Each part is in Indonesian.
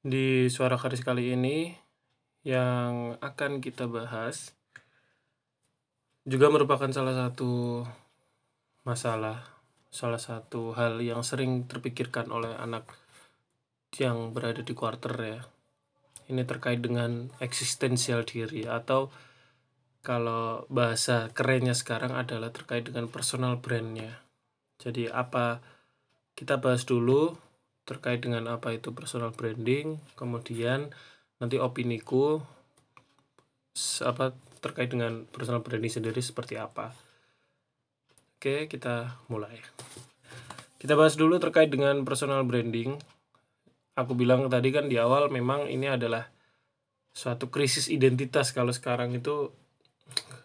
Di Suara Karis kali ini yang akan kita bahas juga merupakan salah satu masalah, salah satu hal yang sering terpikirkan oleh anak yang berada di quarter ya. Ini terkait dengan eksistensial diri atau kalau bahasa kerennya sekarang adalah terkait dengan personal brandnya. Jadi apa kita bahas dulu terkait dengan apa itu personal branding kemudian nanti opiniku apa terkait dengan personal branding sendiri seperti apa. Oke kita mulai. Kita bahas dulu terkait dengan personal branding. Aku bilang tadi kan di awal memang ini adalah suatu krisis identitas kalau sekarang itu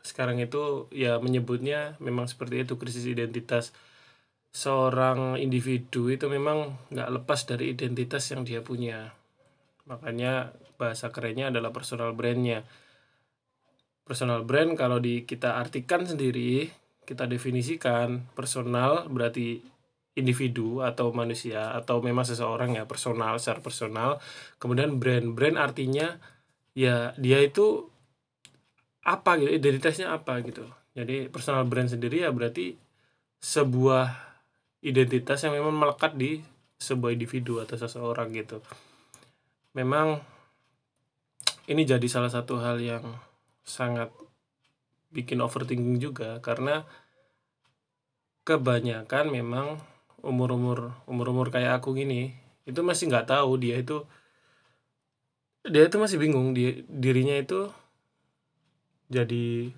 sekarang itu ya menyebutnya memang seperti itu krisis identitas seorang individu itu memang nggak lepas dari identitas yang dia punya. Makanya bahasa kerennya adalah personal brandnya. Personal brand kalau di kita artikan sendiri kita definisikan personal berarti individu atau manusia atau memang seseorang ya personal secara personal. Kemudian brand brand artinya ya dia itu apa gitu identitasnya apa gitu. Jadi personal brand sendiri ya berarti sebuah identitas yang memang melekat di sebuah individu atau seseorang gitu. Memang ini jadi salah satu hal yang sangat bikin overthinking juga karena kebanyakan memang umur-umur umur-umur kayak aku gini itu masih nggak tahu dia itu dia itu masih bingung dia dirinya itu jadi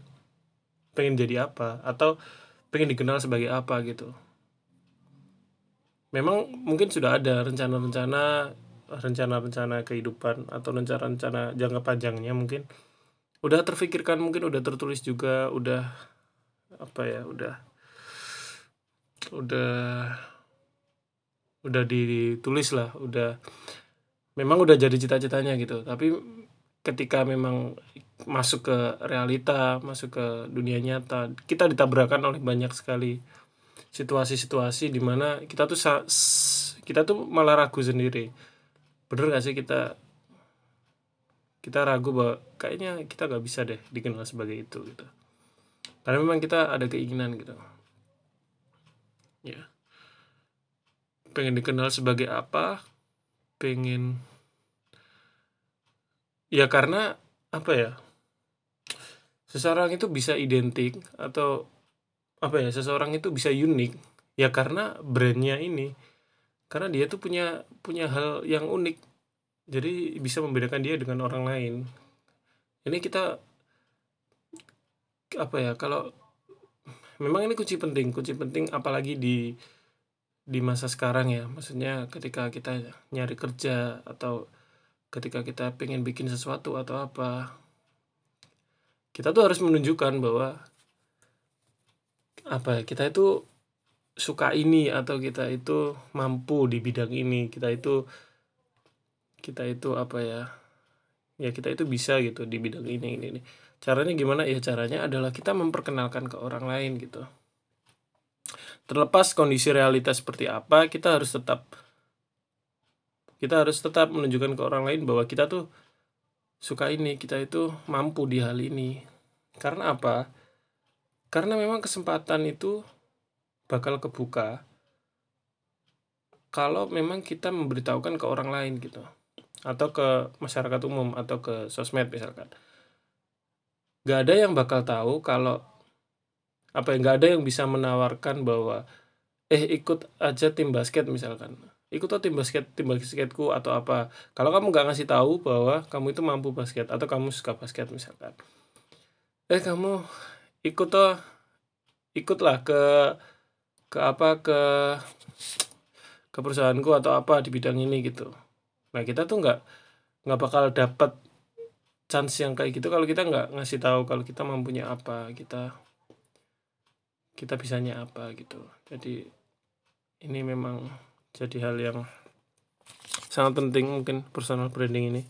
pengen jadi apa atau pengen dikenal sebagai apa gitu memang mungkin sudah ada rencana-rencana rencana-rencana kehidupan atau rencana-rencana jangka panjangnya mungkin. Udah terfikirkan mungkin udah tertulis juga udah apa ya udah udah udah ditulis lah udah memang udah jadi cita-citanya gitu. Tapi ketika memang masuk ke realita masuk ke dunia nyata kita ditabrakan oleh banyak sekali situasi-situasi di mana kita tuh kita tuh malah ragu sendiri. Bener gak sih kita kita ragu bahwa kayaknya kita nggak bisa deh dikenal sebagai itu gitu. Karena memang kita ada keinginan gitu. Ya. Pengen dikenal sebagai apa? Pengen ya karena apa ya? Seseorang itu bisa identik atau apa ya seseorang itu bisa unik. Ya karena brandnya ini. Karena dia tuh punya punya hal yang unik. Jadi bisa membedakan dia dengan orang lain. Ini kita apa ya kalau memang ini kunci penting. Kunci penting apalagi di di masa sekarang ya. Maksudnya ketika kita nyari kerja atau ketika kita pengen bikin sesuatu atau apa. Kita tuh harus menunjukkan bahwa apa ya kita itu suka ini atau kita itu mampu di bidang ini kita itu kita itu apa ya ya kita itu bisa gitu di bidang ini ini, ini. caranya gimana? Ya caranya adalah kita memperkenalkan ke orang lain gitu. Terlepas kondisi realitas seperti apa kita harus tetap kita harus tetap menunjukkan ke orang lain bahwa kita tuh suka ini kita itu mampu di hal ini. Karena apa karena memang kesempatan itu bakal kebuka kalau memang kita memberitahukan ke orang lain gitu. Atau ke masyarakat umum atau ke sosmed misalkan. Gak ada yang bakal tahu kalau apa yang gak ada yang bisa menawarkan bahwa eh ikut aja tim basket misalkan. Ikut tim basket tim basketku atau apa. Kalau kamu gak ngasih tahu bahwa kamu itu mampu basket atau kamu suka basket misalkan. Eh kamu ikut toh ikutlah ke ke apa ke ke perusahaanku atau apa di bidang ini gitu. Nah kita tuh nggak nggak bakal dapat chance yang kayak gitu kalau kita nggak ngasih tahu kalau kita mampunya apa kita kita bisanya apa gitu. Jadi ini memang jadi hal yang sangat penting mungkin personal branding ini.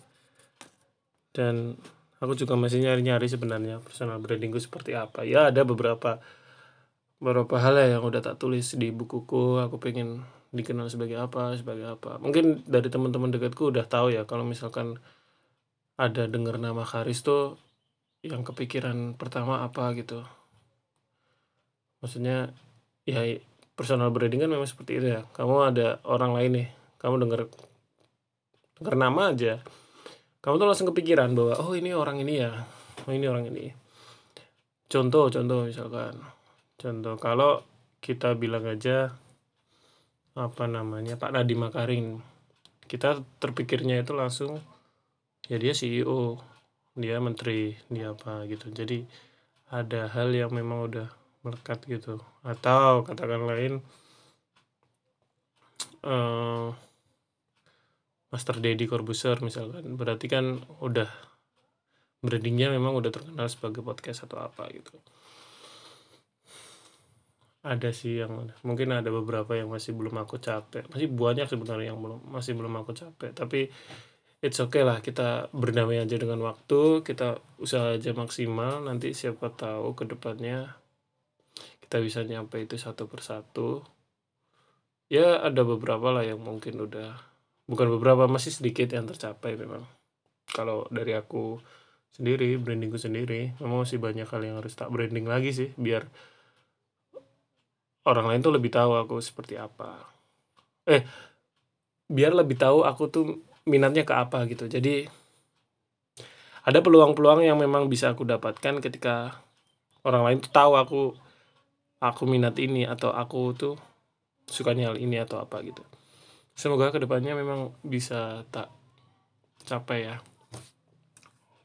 Dan aku juga masih nyari-nyari sebenarnya personal brandingku seperti apa. Ya ada beberapa beberapa hal ya yang udah tak tulis di bukuku. Aku pengen dikenal sebagai apa sebagai apa. Mungkin dari teman-teman dekatku udah tahu ya kalau misalkan ada dengar nama Karis tuh yang kepikiran pertama apa gitu. Maksudnya ya personal branding kan memang seperti itu ya. Kamu ada orang lain nih. Kamu dengar dengar nama aja kamu tuh langsung kepikiran bahwa oh ini orang ini ya. Oh ini orang ini. Contoh contoh misalkan. Contoh kalau kita bilang aja apa namanya Pak Nadiem Makarim. Kita terpikirnya itu langsung ya dia CEO dia menteri dia apa gitu. Jadi ada hal yang memang udah melekat gitu. Atau katakan lain uh, Master Dedi Corbuzier misalkan. Berarti kan udah brandingnya memang udah terkenal sebagai podcast atau apa gitu. Ada sih yang mungkin ada beberapa yang masih belum aku capek masih banyak sebenarnya yang belum masih belum aku capek tapi it's okay lah kita berdamai aja dengan waktu. Kita usaha aja maksimal. Nanti siapa tahu ke depannya kita bisa nyampe itu satu persatu. Ya ada beberapa lah yang mungkin udah bukan beberapa masih sedikit yang tercapai memang. Kalau dari aku sendiri brandingku sendiri memang masih banyak hal yang harus tak branding lagi sih biar orang lain tuh lebih tahu aku seperti apa. Eh biar lebih tahu aku tuh minatnya ke apa gitu. Jadi ada peluang-peluang yang memang bisa aku dapatkan ketika orang lain tuh tahu aku aku minat ini atau aku tuh sukanya hal ini atau apa gitu semoga ke depannya memang bisa tak capai ya.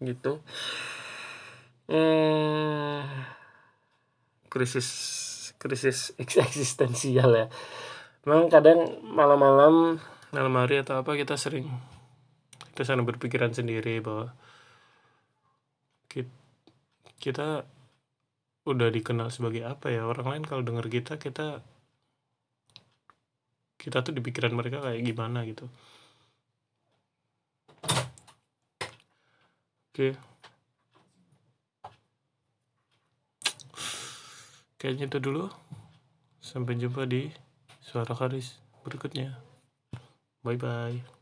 Gitu. Hmm, krisis krisis eksistensial ya. Memang kadang malam-malam malam hari atau apa kita sering kita sering berpikiran sendiri bahwa kita udah dikenal sebagai apa ya. Orang lain kalau denger kita kita kita tuh di pikiran mereka kayak gimana gitu. Oke. Kayaknya itu dulu. Sampai jumpa di suara karis berikutnya. Bye bye